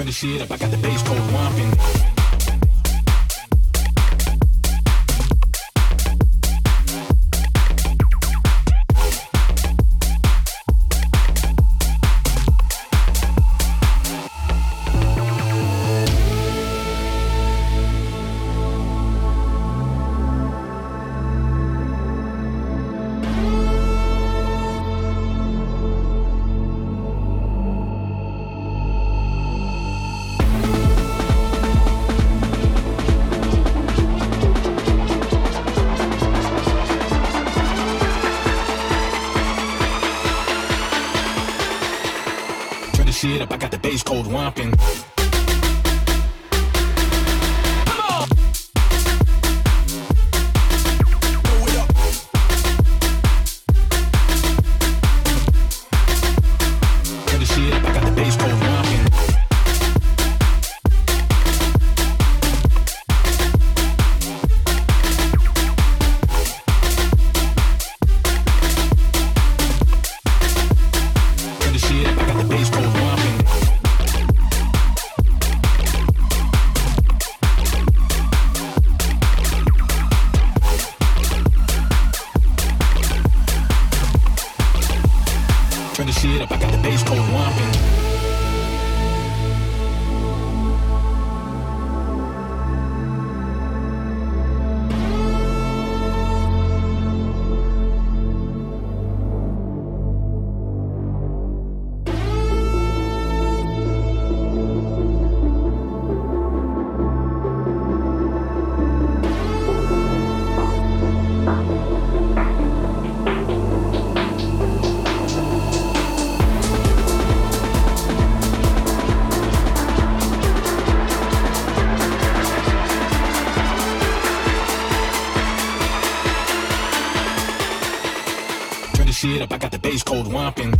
trying to see it if I got the bass code whomping. Space cold whomping.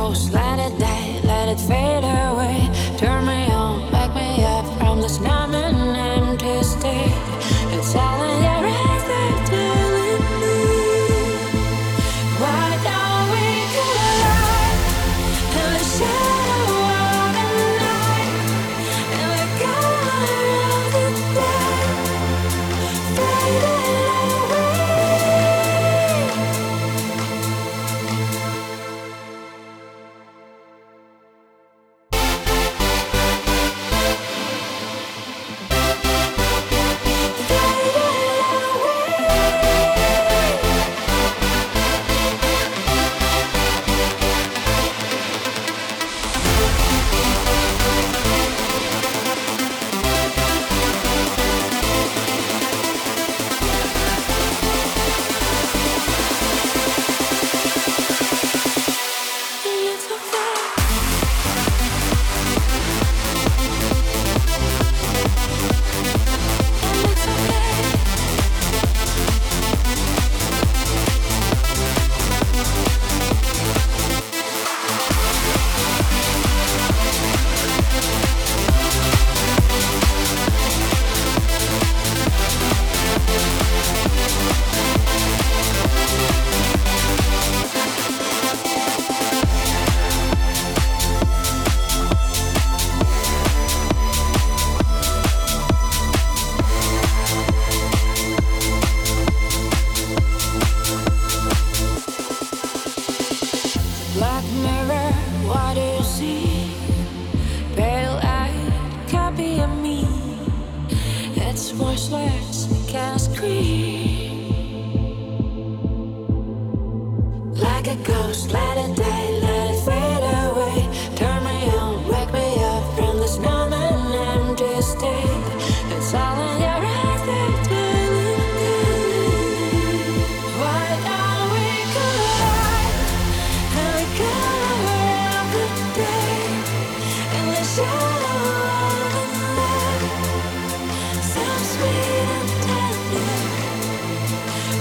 close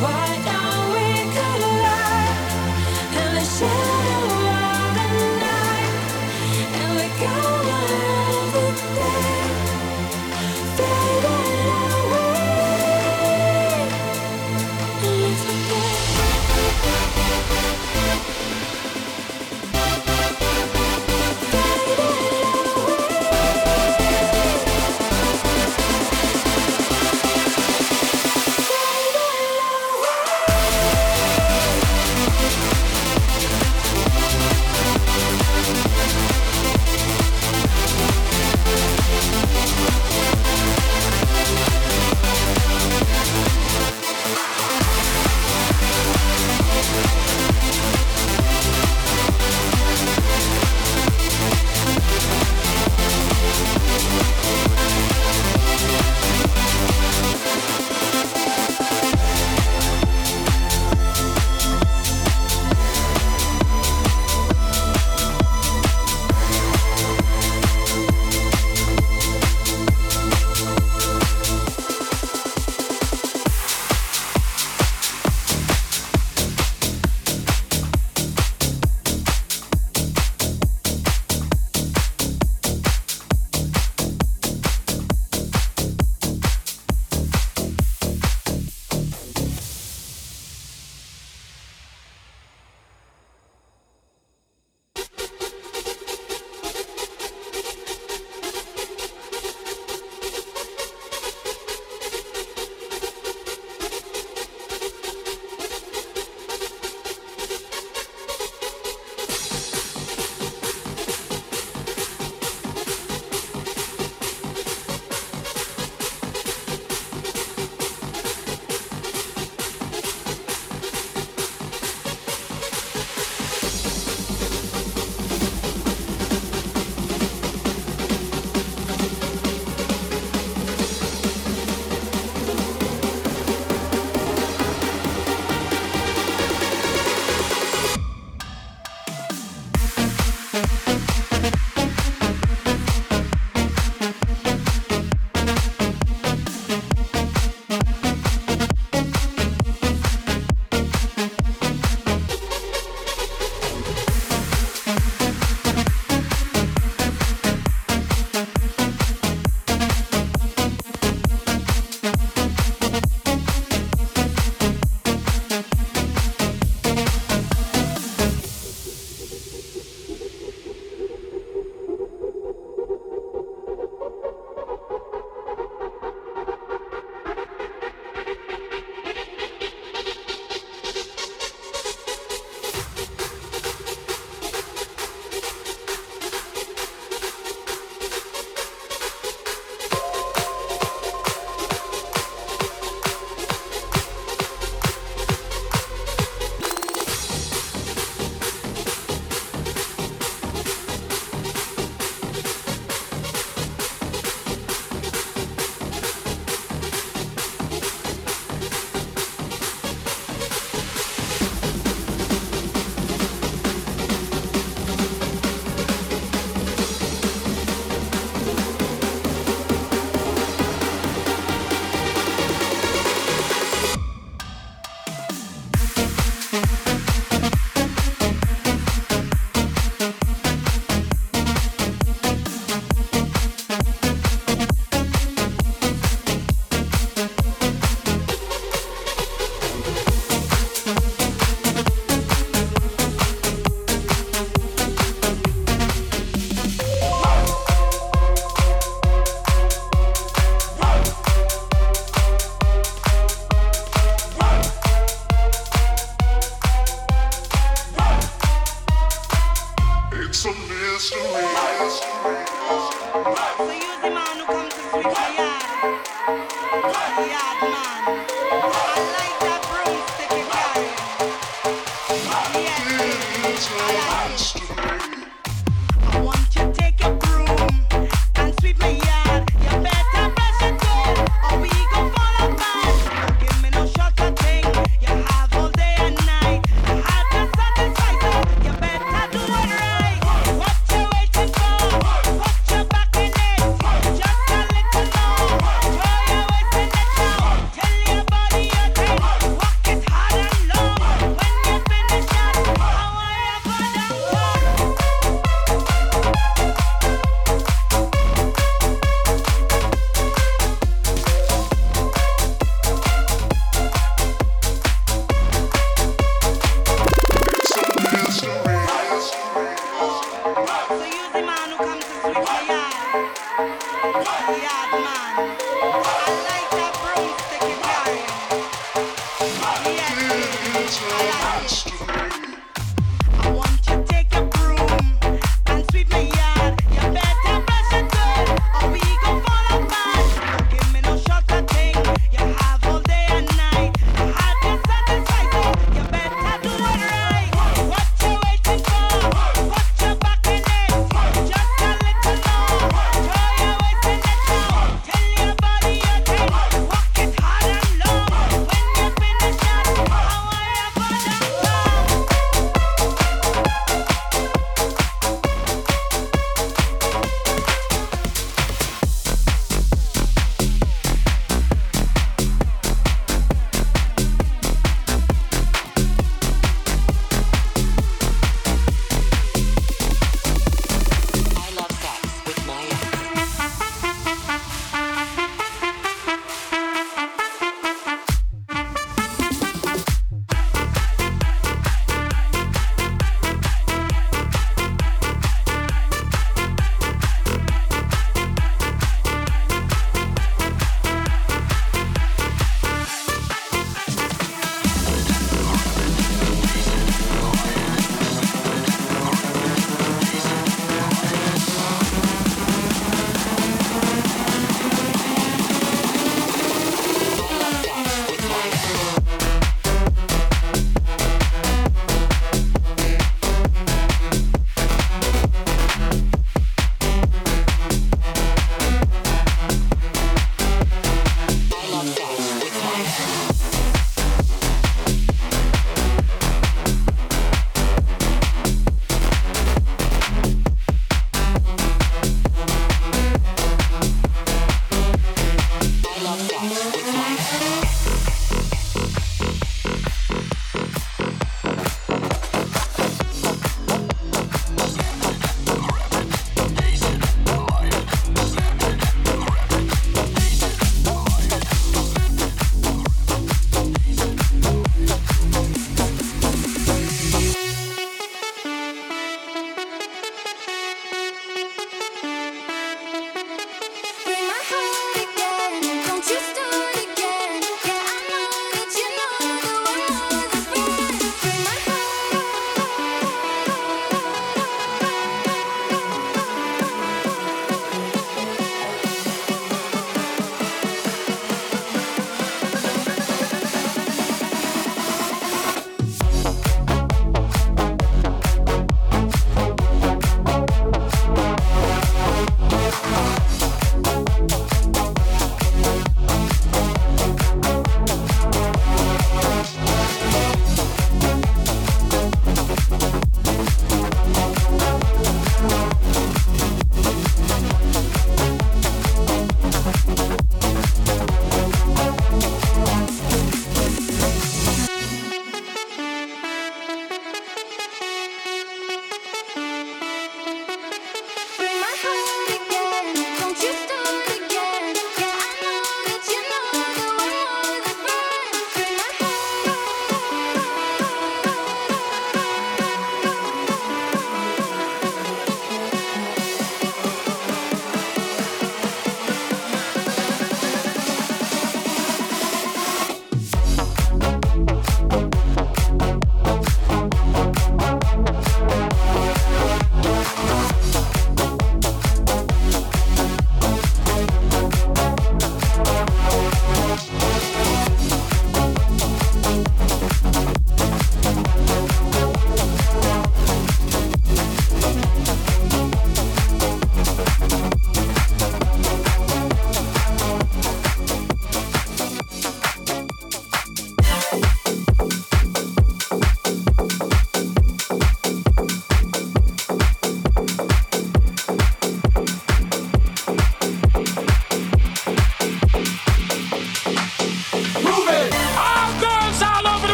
Why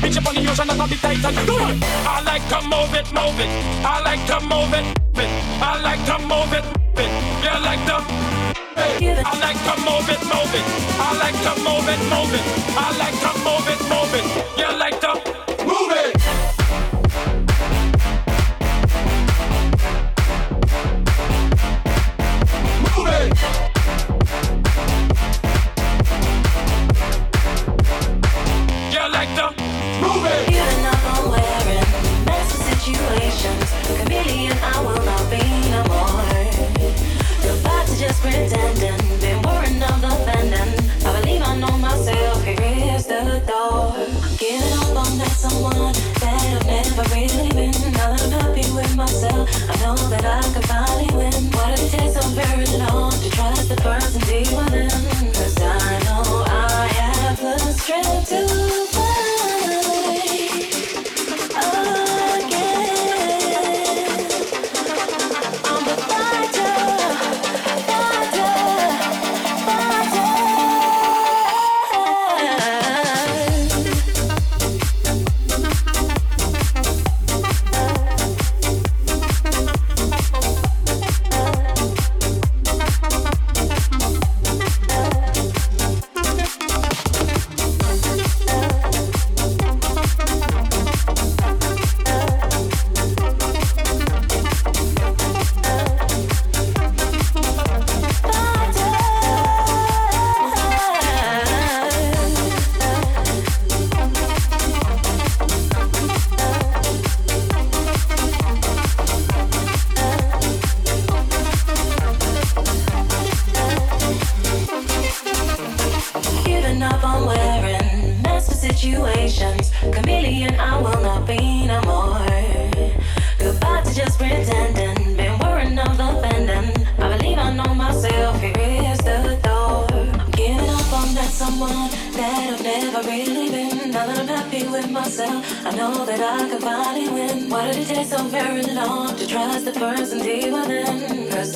Bitch up on trying to be tight and it. Do it. I like to move it, move it. I like to move it, it. I like to move it, it. You like to. I like to move it, move it. I like to move it, move it. I like to move it, move it. You like have situations. Chameleon, I will not be no more. Goodbye to just pretending. Been worrying of offending. I believe I know myself. Here is the door. I'm giving up on that someone that I've never really been. Now that I'm happy with myself, I know that I can finally win. Why did it take so very long to trust the person deep within? Cause